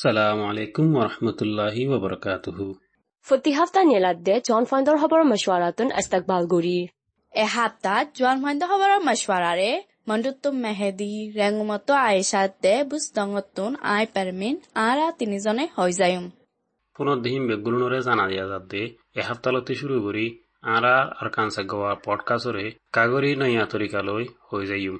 Assalamu alaikum wa rahmatullahi wa barakatuhu. فوتی هفته نیلده جان فایندر خبر مشورتون استقبال گوری এসপ্তাহ জোয়ান ফাইন্দ খবৰৰ মশৱাৰাৰে মণ্ডুত্তুম মেহেদি ৰেঙুমতো আয়েশাতে বুস্তঙতুন আই পারমিন আরা তিনিজনে হৈ যায়ুম পুনৰ দিহিম বেগুলনৰে জানা দিয়া যাতে এসপ্তাহতে শুরু করি আরা আর কানসা গোয়া পডকাস্টরে কাগরি নয়া তরিকালৈ হৈ যাইম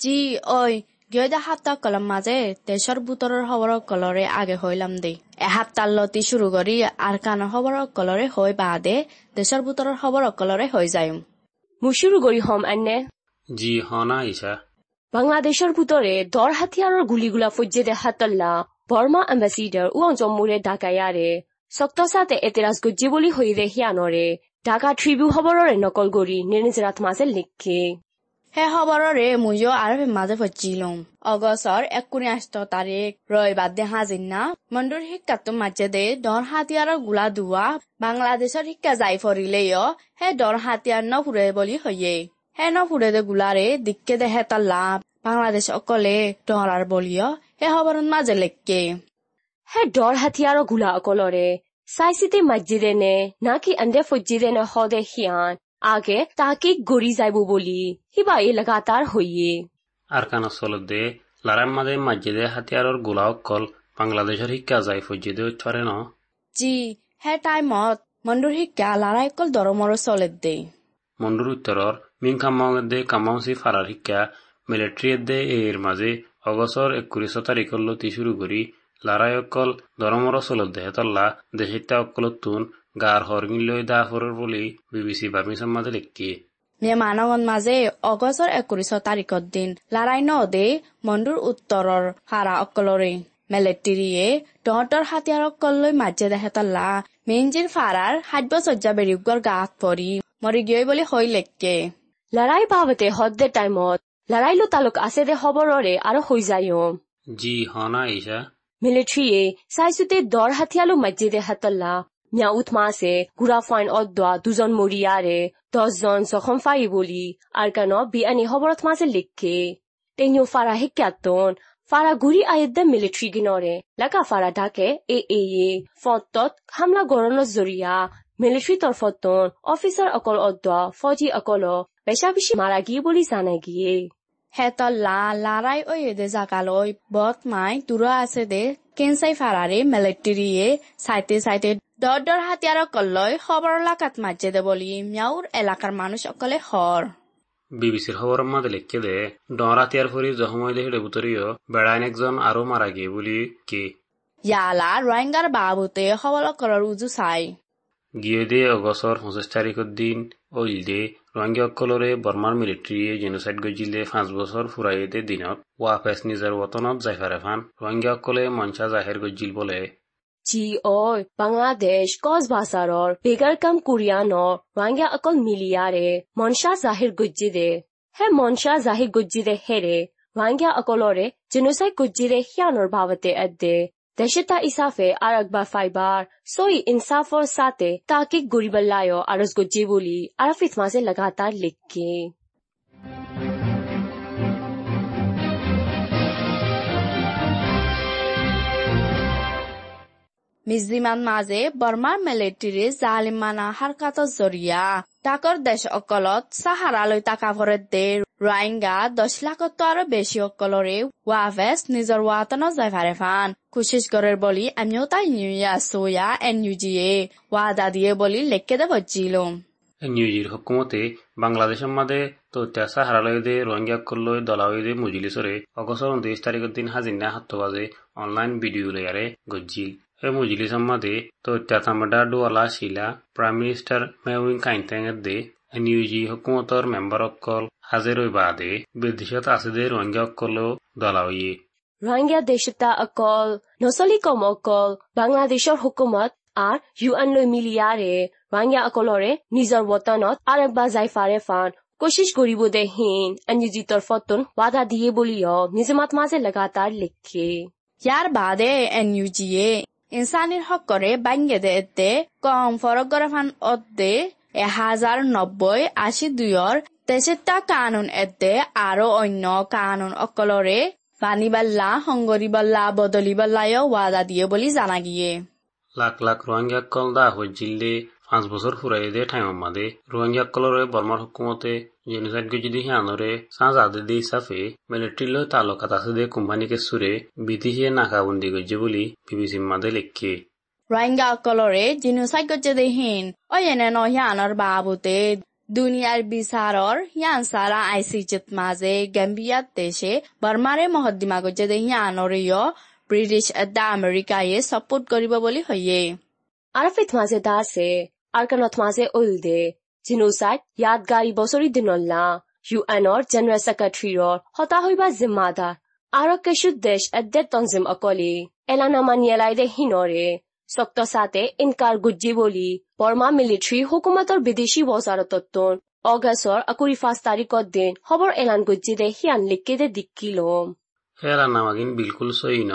জি ঐ গিয়দা সাপ্তাহ কলম মাজে দেশৰ বুটৰৰ খবৰৰ কলৰে আগে হইলাম দে এসপ্তাহ লতি শুৰু কৰি আৰ কানৰ খবৰৰ কলৰে হৈ বাদে দেশৰ বুটৰৰ খবৰৰ কলৰে হৈ যায়ুম। মুশুরু গরি হম এনে জি হনা ইসা বাংলাদেশের ভিতরে দর হাতিয়ারের গুলিগুলা ফজ্জে দে হাতল্লা বর্মা অ্যাম্বাসিডার উয়াং জম্মুরে ঢাকায়ারে সক্তসাতে এতেরাজ গজ্জি বলি হইরে হিয়ানরে ঢাকা ট্রিবিউ খবররে নকল গরি নির্নিজরাত মাঝে লিখে সেই খবৰৰে ময়ো আৰু মাজে ফজিলম অগষ্টৰ একৈশ তাৰিখ ৰবিবাৰ দে হাজিনা মণ্ডুৰ শিক্ষাটো মাজে দে দৰ হাতিয়াৰৰ গোলা ধোৱা বাংলাদেশৰ শিক্ষা যাই ফৰিলেও সেই দৰ হাতিয়াৰ নফুৰে বুলি হয়ে সেই নফুৰে দে গোলাৰে দিকে দে হেতা লাভ। বাংলাদেশ অকলে দৰাৰ বলিও সেই খবৰৰ মাজে লেখকে হে দৰ হাতিয়াৰ গুলা অকলৰে সাইসিতে মসজিদে নে নাকি আন্দে ফজ্জিদে নে হদে আগে তাকে গড়ি যাইব বলি হিবা এ লাগাতার হইয়ে আর কান চলতে লারাম মাঝে মসজিদে হাতিয়াৰৰ গোলা অকল বাংলাদেশৰ শিক্ষা যায় ফজিদে উঠৰে ন। জি সেই টাইমত মণ্ডুৰ শিক্ষা লাৰাই অকল দৰমৰো চলে দে। মণ্ডুৰ উত্তৰৰ মিং কামাওঁদে কামাউচি ফাৰাৰ শিক্ষা মিলিটাৰীদে এৰ মাজে অগষ্টৰ একৈশ তাৰিখলৈকে শুরু কৰি লাৰাই অকল দৰমৰ চলত দেহে তল্লা দেশিতা অকলতুন গাৰ হৰ্মিলৈ দাহ হৰ বুলি বিবিচি বাৰ্মিছন মাজে লিখি নে মানৱন মাজে অগষ্টৰ একৈশ তাৰিখৰ দিন লাৰাই নদে মন্দুৰ উত্তৰৰ হাৰা অকলৰে মেলেটিৰিয়ে তহঁতৰ হাতিয়াৰক কললৈ মাজে দেহেতলা মেইনজিৰ ফাৰাৰ সাব্যচৰ্যা বেৰিগৰ গাত পৰি মৰি গিয়ে বুলি হৈ লেকে লৰাই পাওঁতে সদ্যে টাইমত লৰাইলো তালুক আছে দে খবৰৰে আৰু হৈ যায় জি হনা ইছা মিলিট্ৰীয়ে চাইছোতে দৰ হাতীয়ালো মাজে দেহাতলা গুড়া ফাইন অদ্দা দুজন মরিয়ারে দশজন জখম ফাই বলি আর কেন বিয়ানি খবরত মাঝে লিখে টেনিও ফারা গুড়ি আয়েদ্দা মিলিটারি গিনরে লাগা ফারা ডাকে এ এ এ ফতত হামলা গরণত জরিয়া মিলিটারি তরফতন অফিসার অকল অদ্দা ফৌজি অকল বেশা বেশি মারা গিয়ে বলি জানাই গিয়ে হেতল্লা লাৰাই ঐ দে জাগালৈ বত মাই দূৰ আছে দে কেঞ্চাই ফাৰাৰে মেলেটিৰিয়ে চাইতে চাইতে দৰ হাতীয়াৰক কল্লৈ খবৰ কাট মাজে দে বুলি মিয়াউৰ এলাকাৰ মানুহ অকলে হৰ। বিবিচিৰ খবৰ মাজে লিখে দে ডৰা তিয়াৰ ফুৰি জহময় দেহে দেবুতৰিও বেড়াইন একজন আৰু মাৰা গে বুলি কি? ইয়ালা ৰোহিংগাৰ বাবুতে সবলকৰৰ উজু চাই। গিয়ে দে অগষ্টৰ পঁচিছ তাৰিখৰ দিন অইল অইলদে ৰোহিংগাসকলৰে বৰ্মাৰ মিলিটেৰীয়ে জেনোচাইড গজিলে পাঁচ বছৰ ফুৰাইয়েদে দিনত ৱাফেছ নিজৰ ৱতনত জাইফাৰে ফান ৰোহিংগাসকলে মঞ্চা জাহিৰ গজিল বোলে। Gio'r Bangladesh Kozbasaror Begarkam Kuryanor Wanga Akol Miliare Monsha Zahir Gujjide He Monsha Zahir Gujjide Here Wanga Akolore Genocide Gujjide Hyanor Bhavate Adde দেশতা ইসাফে আর একবার ফাইবার সোই ইনসাফর সাথে তাকে গরিবাল্লায় আরজ গজ্জে বলি আরাফিত মাঝে লাগাতার লিখকে মিজলিমান মাজে বৰ্মাৰ মিলিটাৰী জালিমানা হাৰকাতৰ জৰিয়া। তাকৰ দেশ অকলত চাহাৰালৈ টাকা ভৰে দে। ৰোহিংগা দহ লাখতো আৰু বেছি অকলৰে ৱাভেছ নিজৰ ৱাতনত যাই ভাৰে ফান কোচিছ কৰে বুলি আমিও তাই নিউয়া চয়া এন ইউ জিয়ে ৱাদা দিয়ে বুলি লেখকে দে বজিলো নিউজির হুকুমতে বাংলাদেশের মাঝে তথ্যা সাহারালয়দে রোহিঙ্গাসকললৈ দলাওয়েদে মজলিসরে অগস্টর উনত্রিশ তারিখের দিন হাজিনা হাত্ত বাজে অনলাইন ভিডিও লেয়ারে গজ্জিল। এই মজলিসের মাঝে তথ্যা তামাডা ডুয়ালা শিলা প্রাইম মিনিস্টার মেউইন কাইন্টেঙের দে নিউজি হুকুমতর মেম্বার অকল হাজির হই বাদে বিদেশত আছে দে রোহিঙ্গাসকলও দলাওয়ে রোহিঙ্গা দেশতা অকল নচলি কম অকল বাংলাদেশৰ হুকুমত আর ইউএন লৈ মিলিয়ারে রোহিঙ্গা অকলরে নিজৰ বতনত আর একবার যাই ফারে ফান কোশিশ করিব দে হিন এনজিজি তরফতন ওয়াদা দিয়ে বলিও নিজমাত মাঝে লাগাতার লিখে ইয়াৰ বাদে এন জিয়ে ইনচানীৰ হকৰে দে কম ফৰগৰ ফান অদ্দে এহাজাৰ নব্বৈ আশী দুইৰ তেচিতা কানুন এতে আৰু অন্য কানুন অকলৰে বানিবাল্লা হংগরিবাল্লা বদলিবাল্লায়ও ওয়াদা দিয়ে বলি জানা গিয়ে। লাখ লাখ রোহিঙ্গাকল দা হজ্জিল্লে পাঁচ বছর ফুরাই দে ঠাইম মাদে রোহিঙ্গাকলরে বর্মার হুকুমতে ইউনিফাইড গুজি দিহি আনরে সাজ মিলিটারি লয় তালক আছে দে কোম্পানিকে সুরে নাকাবন্দি গুজি বলি বিবিসি মাদে লিখে রাইঙ্গা কলরে জিনুসাই দেহীন ও এনে নহিয়ানর বাবুতে দুনিয়ার বিচারর হিয়ান সারা আইসি চিত মাঝে গাম্বিয়াত দেশে বর্মারে মহদ্দিমা গজে দেহিয়ানরীয় ব্রিটিশ দা আমেরিকায়ে সপোর্ট করিব বলি হইয়ে আরফিত মাঝে দাসে আরকানথ মাঝে উল দে ইয়াদগারি বছরি দিনল্লা ইউএনর জেনারেল সেক্রেটারির হতা হইবা জিম্মাদার আরও কেশু দেশ এদ্দের তনজিম অকলি এলানা মানিয়েলাইদে হিনরে শক্ত সাথে ইনকার গুজ্জি বলি বর্মা মিলিটারি হুকুমতর বিদেশি ওজারতত্তন অগস্টর আকুরি পাঁচ তারিখত দিন খবর এলান গুজ্জি দে হিয়ান লিখকে দে দিক্কিলম হেরা নামাগিন বিলকুল সই ন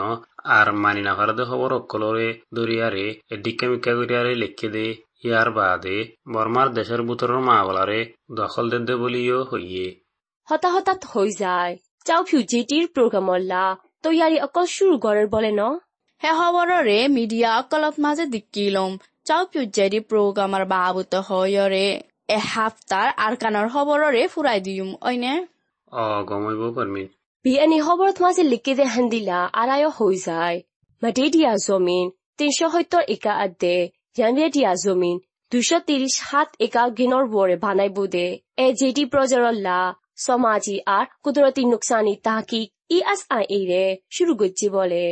আর মানি নাফারদে খবর অকলরে দরিয়ারে এডিকা মিকা করিয়ারে লেখকে দে ইয়ার বাদে বর্মার দেশের বুতরের মা বলারে দখল দে বলিও হইয়ে। হতা হঠাৎ হৈ যায়। চাও ফিউ জিটির প্রোগ্রামল্লা তৈয়ারি অকল শুরু করার বলে ন? হে খবৰৰে মিডিয়া অকলত মাজে দিক্কিলম চাও পিউজেৰি প্ৰগ্ৰামৰ বাবুত হয়ৰে। এসপ্তাহ আৰকানৰ খবৰৰে ফুৰাই দিম অইনে? অ গমইব পারমিন বিএনি খবরত মাঝে লিখে দে হান্দিলা আড়াইও হৈ যায়। মাটি দিয়া জমিন তিনশো সত্তর একা আদে। দিয়া জমিন দুশো তিরিশ সাত একা গিনর বরে বানাইব দে এ জেডি প্রজরল্লা সমাজি আর কুদরতি নুকসানি তাহকিক ই এস আই এ রে শুরু করছি বলে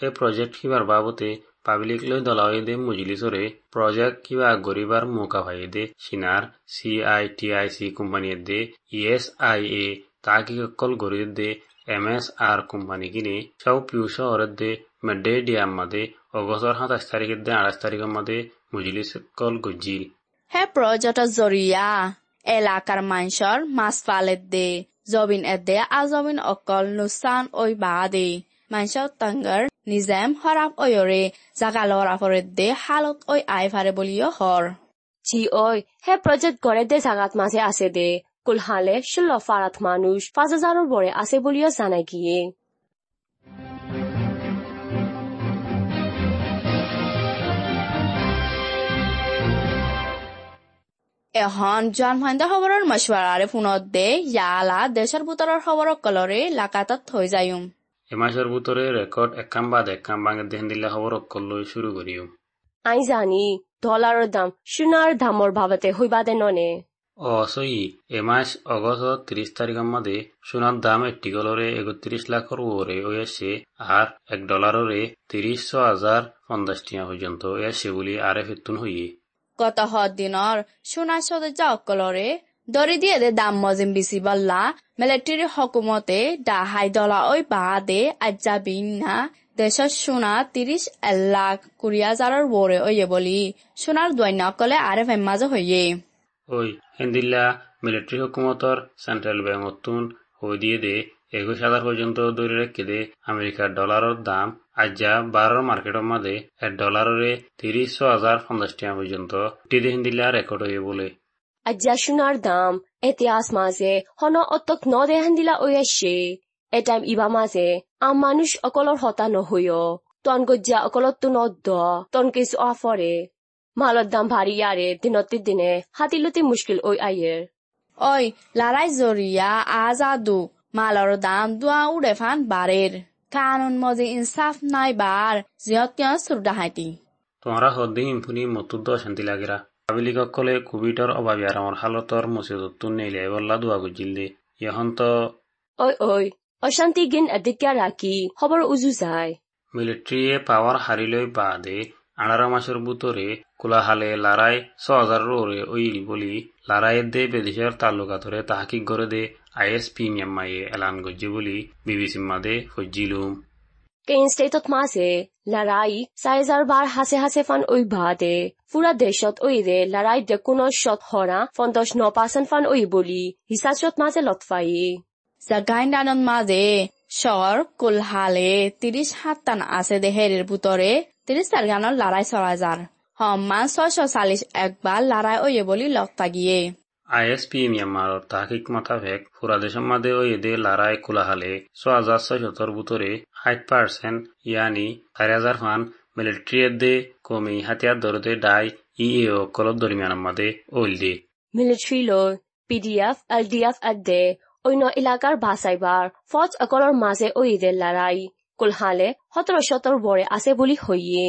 এই প্ৰজেক্ট কিবাৰ বাবতে পাব্লিক লৈ দলাওই দে মজলিসরে প্রজেক্ট কিবা গরিবার মৌকা ভাই দে সিনার C I T I C company they E S I A তাকি কল গরি দে এম এস আর কোম্পানি কিনে সব পিউ শহরের দে মেডে ডিয়াম মাদে অগস্টর সাতাশ তারিখের দে আঠাশ তারিখের মাদে মজলিস কল গজিল হে প্ৰজেক্টৰ জৰিয়া এলাকাৰ মাঞ্চৰ মাছ পালেত দে জবিন এদে আজমিন অকল নুচান ঐ বা দে মাঞ্চৰ টাংগাৰ নিজাম হরাপ অয়রে জাগা লরা ফরে দে হালত ওই আই ফারে বলিও হর জি ওই হে প্রজেক্ট গড়ে দে জাগাত মাঝে আছে দে কুলহালে ষোলো ফারাত মানুষ পাঁচ হাজারের বরে আছে বলিও জানাই গিয়ে এখন জন ফাইন্দা খবৰৰ মশৱাৰাৰে ফোনত দে ইয়ালা দেশৰ বুটৰৰ খবৰৰ কলৰে লাকাতত থৈ যায়ুম। এমাসের ভিতরে রেকর্ড একাম বাদ একাম বাঙে দেহেন দিলে খবর অকল লই শুরু করিও আই জানি ডলাৰৰ দাম সোণাৰ দামৰ ভাবতে হইবা দে ননে। ও সই এ মাস অগস্ট তিরিশ তারিখের মধ্যে সোনার দাম একটি গলরে একত্রিশ লাখর ওরে ওই আসছে আর এক ডলাররে তিরিশ হাজার পঞ্চাশ টিয়া পর্যন্ত আসছে বলি আরে ফেতুন হইয়ে। গত দিনৰ সোণাৰ সদস্য অকলৰে দৰি দিয়ে দে দাম মজিম বেছি বল্লা। মিলিটাৰী হকুমতে ডাহাই ডলা ঐ বা দে আজ্জা বিনা দেশৰ সোণা ত্ৰিশ লাখ কুড়ি হাজাৰৰ বৰে ঐয়ে বুলি। সোণাৰ দৈন্য অকলে আৰে ভেম্মাজ হইয়ে ওই হেন্দিল্লা মিলিটারি হুকুমতর সেন্ট্রাল ব্যাংক অতুন হই দিয়ে দে। একুশ হাজার পর্যন্ত ধরে রেখে দে আমেরিকার ডলারের দাম আজ্জা বারোর মার্কেটের মাঝে এক ডলারে তিরিশ হাজার পঞ্চাশ টাকা পর্যন্ত টিদি হিন্দিল্লা রেকর্ড হয়ে বলে। আজ্জা সোণাৰ দাম ইতিহাস মাঝে হন অতক ন দেহান দিলা ঐ আসছে এটাইম ইবা মাঝে আম মানুষ অকলৰ হতা নহৈয়। তন গজ্জা অকলতো নদ্দ তন কিছু আফরে মালৰ দাম ভারী ইয়ারে দিনতে দিনে হাতিলতি মুশকিল ওই আইয়ের ঐ লাৰাই জৰিয়া আজাদু। মালৰ দাম দুৱা উৰে ফান বাৰেৰ। কানুন মজি ইনসাফ নাই বাৰ জিয়ত কিয় চুৰদাহাইতি তোমরা হদ্দিন ইনফুনি মতুদ্দ শান্তি লাগিরা পাবলিক অকলে কোভিডর অভাবী আরামর হালতর মুসিদতুন নেইলে বল্লা দোয়া গুজিল দে। ইহন তো ঐ ঐ অশান্তি গিন এদিকা রাখি খবর উজু যায়। মিলিটারিয়ে পাওয়ার হারিলই বাদে আঠারো মাসের ভিতরে কোলাহালে লারাই ছ হাজার ওরে ওইল বলি লারাই দে বেদেশের তালুকাতরে তাহাকিক করে দে। কেইন ষ্টেটত মাছে লৰাই চাৰিজাৰ বাৰ হাছে হাছে ফান ঐ বাদে পুৰা দেশত ঐ ৰে লৰাই দে কোনো শত হৰা পঞ্চাশ ন পাৰ্চেণ্ট ফান ঐ বুলি হিচাচত মাছে লটফাই জাগাইন দানত মাজে চহৰ কোলহালে ত্ৰিশ সাতটান আছে দে হেৰিৰ বুটৰে ত্ৰিশ তাৰিখানৰ লাৰাই চৰাইজাৰ সমান ছয়শো চাল্লিশ একবাৰ লাৰাই অয়ে বুলি লগ তাগিয়ে আইএসপি মিয়ানমারর তাহাকিক মাতাফেক পুরা দেশের মাঝে ও এদে লারায় কুলাহালে ছ হাজার ছয়শতর বুতরে ষাট পার্সেন্ট ইয়ানি চারি হাজার ফান মিলিটারি এদে কমি হাতিয়ার দরদে ডাই ই এ ও কলত দরমিয়ানের মাঝে ওইল দে মিলিটারি লো পিডিএফ এলডিএফ এদে অন্য এলাকার বাছাইবার ফৌজ অকলৰ মাজে ওইদের লড়াই কুলহালে সতৰ শতৰ বৰে আছে বুলি হইয়ে।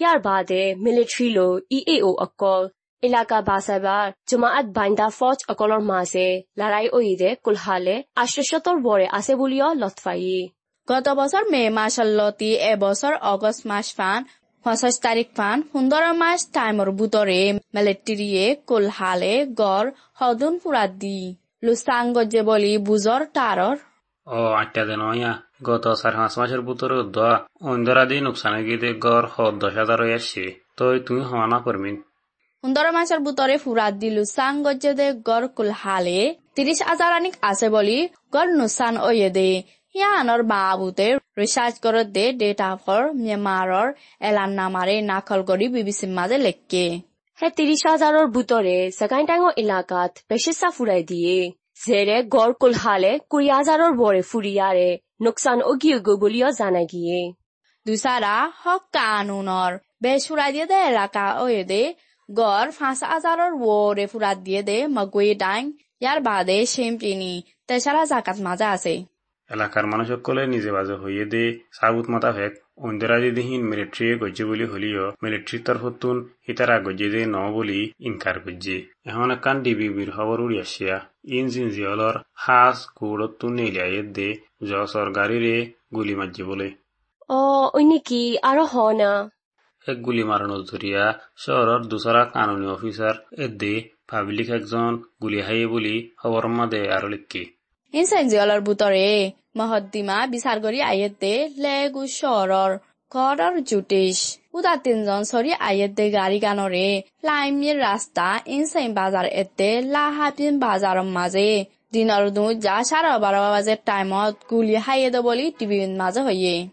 ইয়াৰ বাদে মিলিটারি লো, ই এ ও অকল এলাকা বাছাইবার জমাআত বাইন্দা ফৌজ অকলৰ মাজে লড়াই ওইদে কুলহালে আশ্র শতৰ বৰে আছে বুলিও লতফাই গত বছর মে মাসল্লতি এবছর অগস্ট মাস ফান পঁচিশ তারিখ ফান সুন্দর মাস টাইমর বুতরে মিলিটারিয়ে কুলহালে গড় হদুন ফুরাত দি লুসাঙ্গজে বলি বুজর টারর ও আটটা দিন গত চার পাঁচ মাসের ভিতরে দোয়া অন্ধরা দিয়ে নোকসানে গিয়ে গড় হ দশ হাজার হয়ে আসছে তো তুমি সমানা করমিন সুন্দর মাসের বুতরে ফুরাত দি লুসাঙ্গজে দে গড় কুলহালে তিরিশ হাজার আনিক আছে বলি গড় নুসান ওয়ে দে। ইয়ানর বাবুতে রিসার্চ করে দে ডেটা ফর মিয়ানমারর এলান নামারে নাকল করি বিবিসির মাঝে লেখকে। হে হাজাৰৰ বুটৰে জাগাইন টাঙৰ এলেকাত বেছিচা ফুৰাই দিয়ে। যেৰে গড় কুলহালে কুৰি হাজাৰৰ বৰে ফুৰিয়াৰে নোকচান অগি উগো বুলিও জানাই গিয়ে দুসারা হক কানুনর বেসুরা দিয়ে দে এলাকা ওয়ে দে। গড় পাঁচ হাজারের ওরে ফুরাত দিয়ে দে মগুই ডাং ইয়ার বাদে সেমপিনি তেসারা জাকাত মাজা আছে। এলাকার মানুষ সকলে নিজে বাজে হইয়ে দে সাবুত মাতাফেক অন্ধরা দিদিহীন মিলিটারি গজ্জে বলি হলিও মিলিটারির তরফতুন হিতারা গজ্জে দে ন বলি ইনকার গজ্জে। এখন একান ডিবিবির খবর উড়ি আসিয়া ইন জিনজিয়লর হাস কুড়তুন নেলিয়াইয়ে দে জ সরকারিরে গুলি মারছে বলে অ অন্য কি আৰু হ না। এক গুলি মারানোর জরিয়া শহরের দুসরা কানুনি অফিসার এদে পাবলিক একজন গুলি হাইয়ে বলি খবর মাদে আরো লিখি। ইনসেনজিয়লর বুতরে মহদ্দিমা বিচার করি আয়েত লেগু শহরর ঘরর জুটিস উদা তিনজন সরি আয়েত গাড়ি গানরে লাইমির রাস্তা ইনসাইন বাজার এতে লাহাপিন বাজারের মাঝে দিনৰ দু যা চাৰে বাৰ বাজে টাইমত গুলি হাইয়ে দে বুলি টিভিৰ মাজে হইয়ে।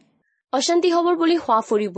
অশান্তি হবৰ বুলি হোৱা ফুৰিব।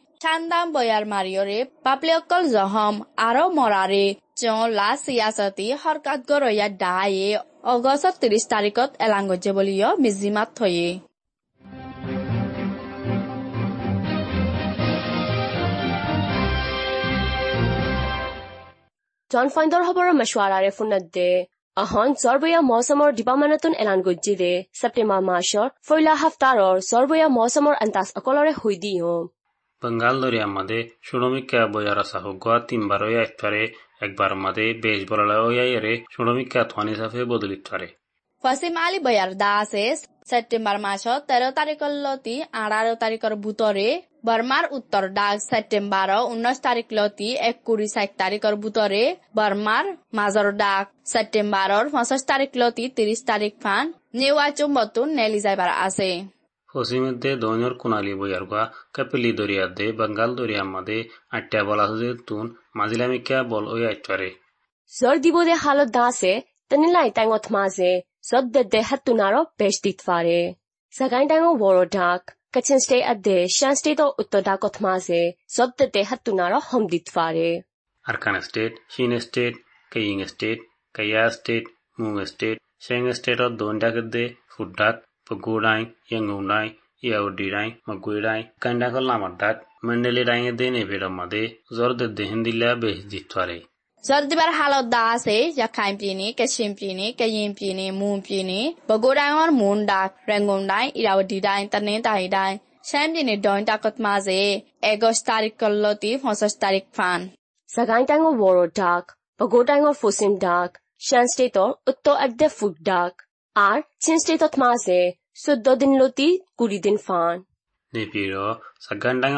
চান্দাম বয়াৰ মাৰিয়ৰে পাপলিঅকল জহম আৰু মৰাৰে তেওঁ লা চিয়াচতি সৰকাত গৰয়া ডায়ে অগষ্টৰ ত্ৰিশ তাৰিখত এলাংগজে বুলিও মিজিমাত থয়ে জন ফাইণ্ডৰ খবৰৰ মেচুৱাৰাৰে ফোনত দে আহন জৰবয়া মৌচমৰ ডিপাৰ্টমেণ্টন এলান গজ্জি দে ছেপ্টেম্বৰ মাসৰ ফৈলা হাফতাৰৰ জৰবয়া মৌচমৰ আন্তাজ অকলৰে হৈ দিও। বয়ার ওয়া একবারে একবার মাঝে বেশ বলালা ওয়া এরে সুরমিকা থানি সাফে বদলিত পারে ফচিম আলী বয়াৰ দাসে ছেপ্টেম্বৰ মাসত তেৰ তাৰিখৰ লতি আঠাৰ তাৰিখৰ বুটৰে বৰ্মাৰ উত্তৰ ডাক ছেপ্টেম্বৰ ঊনৈশ তাৰিখ লতি এককুৰি চাৰি তাৰিখৰ বুটৰে বৰ্মাৰ মাজৰ ডাক ছেপ্টেম্বৰৰ পঞ্চাছ তাৰিখ লতি ত্ৰিশ তাৰিখ ফান নেওয়াচুম বতুন নেলি যাইবার আছে Fossimitde doinor kunali boyarga kapili doriyadde Bangal doriyammade aýtda balasydy tun mazilamikä bol oýaýtbary. Zor dibode halo dase tanilai tango tmaze zod dedde hattunaro peşditvare. Sagain tango woro dak kachin ste adde shan ste to uttoda kotmaze zod dedde hattunaro homditvare. Arkana state, Shin state, Kaying state, Kaya state, Mung state, Sheng state of Donda gedde, Fudak, পশ্চিমের দৈনর কুনালি বয়ারগা কাপিলি দরিয়ার দে Bengal দরিয়ার মাঝে আটটা বলা হচ্ছে তুন মাজিলামিকা বল ওই আটবারে জৰ দিব দে হালত দাসে তেনিলাই টাঙত মাজে জব দে দে হাতুনাৰো বেচ দিত ফাৰে জাগাইন টাঙৰ বড়ো ডাক কাচিন ষ্টে আদে শ্যান ষ্টেটৰ উত্তৰ ডাকত মাজে জব দে দে হাতুনাৰো হম দিত ফাৰে Arakan state Chin state Kayin state Kayah state Mon state Shan স্টেটত দোন ডাকের দে ফুডাক পগুডাই ইয়াঙ্গুডাই ইয়াউডিডাই মগুইডাই কান্ডাকল নামার ডাক মেন্ডেলি ডাইয়ে দে নেভের মাদে জর দে দেহেন দিলা বেশ দিত পারে জৰ দিবাৰ হালত দা আছে জাখাইম পিনি কেচিম পিনি কেয়িম পিনি মুন পিনি বগোডাঙৰ মুন ডাক ৰেংগুম ডাই ইৰাৱতী ডাই তানে তাই ডাই শ্যাম পিনি দইন ডাকত মাজে এগষ্ট তাৰিখৰ লতি পঞ্চাছ তাৰিখ ফান জাগাইন টাঙৰ বড়ো ডাক বগো টাঙৰ ফচিম ডাক শ্যান ষ্টেটৰ উত্তৰ আদে ফুড ডাক আর চীন ষ্টেটত মাজে চৈধ্য দিন লতি কুড়ি দিন ফান নেপির সাগান ডাঙ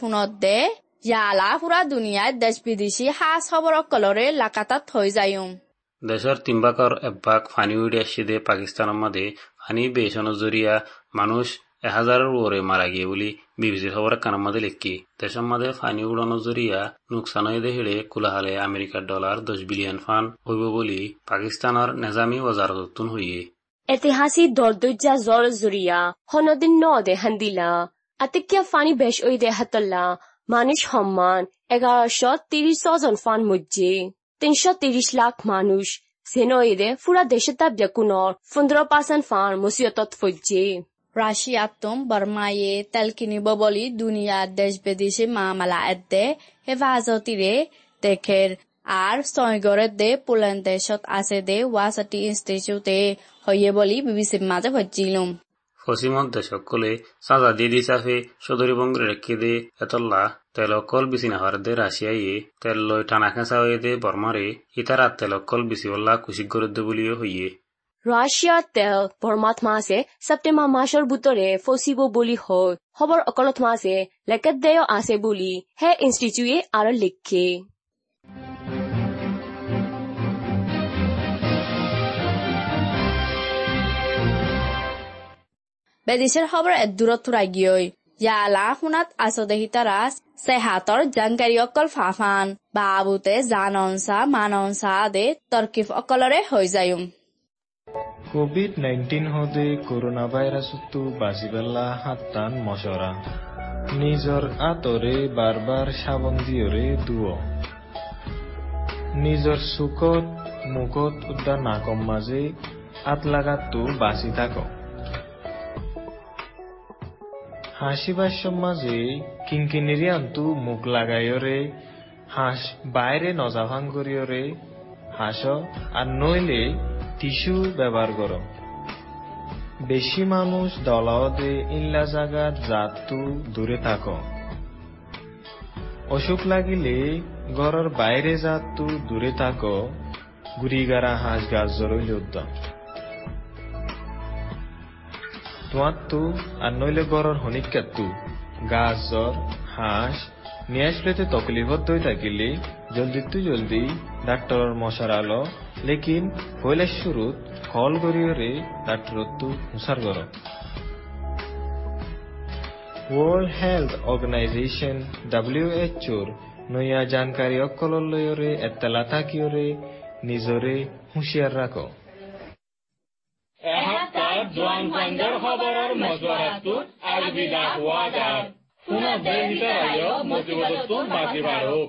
ফোনত দে ইয়ালা পুরা দুনিয়ায় দেশ বিদেশি হাস খবর কলরে লাকাতাত হই যায়ুম দেশের তিন বাকর ফানি উড়ে আসছে দে পাকিস্তানের মাদে ফানি বেশ অনজরিয়া মানুষ এহাজারের ওরে মারা গিয়ে বলি কানের মাঝে লিখি দেশের মাঝে ফানি উড়ানোর জরিয়া নুকসান হয়ে হেড়ে কুলাহালে আমেরিকার ডলার দশ বিলিয়ন ফান হইব বলি পাকিস্তানের নেজামি ওজারতুন হইয়ে। ঐতিহাসিক দরদুজা জর জরিয়া হনদিন ন দে হান্দিলা আতিকিয়া ফানি বেশ ওই দে হাতল্লা মানুষ সম্মান এগারোশো তিরিশ জন ফান মজ্জে, তিনশো তিরিশ লাখ মানুষ সেনইদে ফুরা দেশে তাবিয়া কুনর পনেরো পার্সেন্ট ফান মুসিয়তত ফজ্জে। রাশিয়াতম বর্মায়ে তেল কিনিব বলি দুনিয়ার দেশ বিদেশি মামলা এদে হেফাজতিরে দেখের আর ছয়গড়ে দে পোল্যান্ড দেশত আছে দে ওয়াসাটি ইনস্টিটিউটে হইয়ে বলি বিবিসির মাঝে ভজ্জিলুম ফসিমত দেশকলে সাজা দিয়ে দিছাফে সদরি বঙ্গরে রেখে দে এতল্লা তেলকল বিচি নাহার দে রাশিয়াইয়ে তেল লই টানা খেঁচা হয়ে দে বর্মারে ইতার আর তেলকল বিচি বল্লা কুশিক করে দে বলিও হইয়ে ৰাছিয়াত তেওঁ বৰমাত মাছে ছেপ্টেম্বৰ মাছৰ বুটৰে ফচিব বুলি হৈ খবৰ অকলত মাছে লেকেট দেয় আছে বুলি হে ইনষ্টিটিউটে আৰু লিখে। বেদেশৰ খবৰ এক দূৰত থুৰাই গৈ ইয়ালা শুনাত আছদে হিতাৰাজ চেহাতৰ জানকাৰী অকল ফাফান। বাবুতে জানঞ্চা মানঞ্চা আদে তৰ্কিব অকলৰে হৈ যায় কোভিড নাইন্টিন হদে করোনা ভাইরাসতো বাঁচিবেলা হাতটান মশরা। নিজৰ আঁতৰে বাৰ বাৰ চাবোন দিয়ৰে দুৱ নিজৰ চুকত মুখত উদ্যা নাকম মাজে আত লাগাতো বাঁচি থাকক হাসিবার মাঝে কিঙ্কিনিরি আন্তু মুখ লাগাইরে হাঁস বাইরে নজাভাং করিয়রে হাঁস আর নইলে টিস্যু ব্যবহার কর। বেশি মানুষ দলাওতে ইল্লা জাগাত, জাতু দূরে থাক। অসুখ লাগিলে ঘরের বাইরে জাতু দূরে থাক। গুড়িগারা হাঁস গাছ জরইলে উদ্যম তোয়াত্তু আর নইলে গরর হনিকাত্তু গাছ, জ্বর, হাঁস নিয়ে আসলেতে তকলিফত দই থাকিলে জলদি তু জলদি ডাক্তরর মশার আলো লেকিন শুরুত কল গরিয়রে ডাক্তরত্তু হুসার গর ওয়ার্ল্ড হেলথ অর্গানাইজেশন ডাব্লিউএচওর নয়া জানকারী অকলর লয়রে এত্তালা থাকিওরে নিজরে হুঁশিয়ার রাখো। হিচাৰায়ো মজিবতটো বাজি বাঢ়ো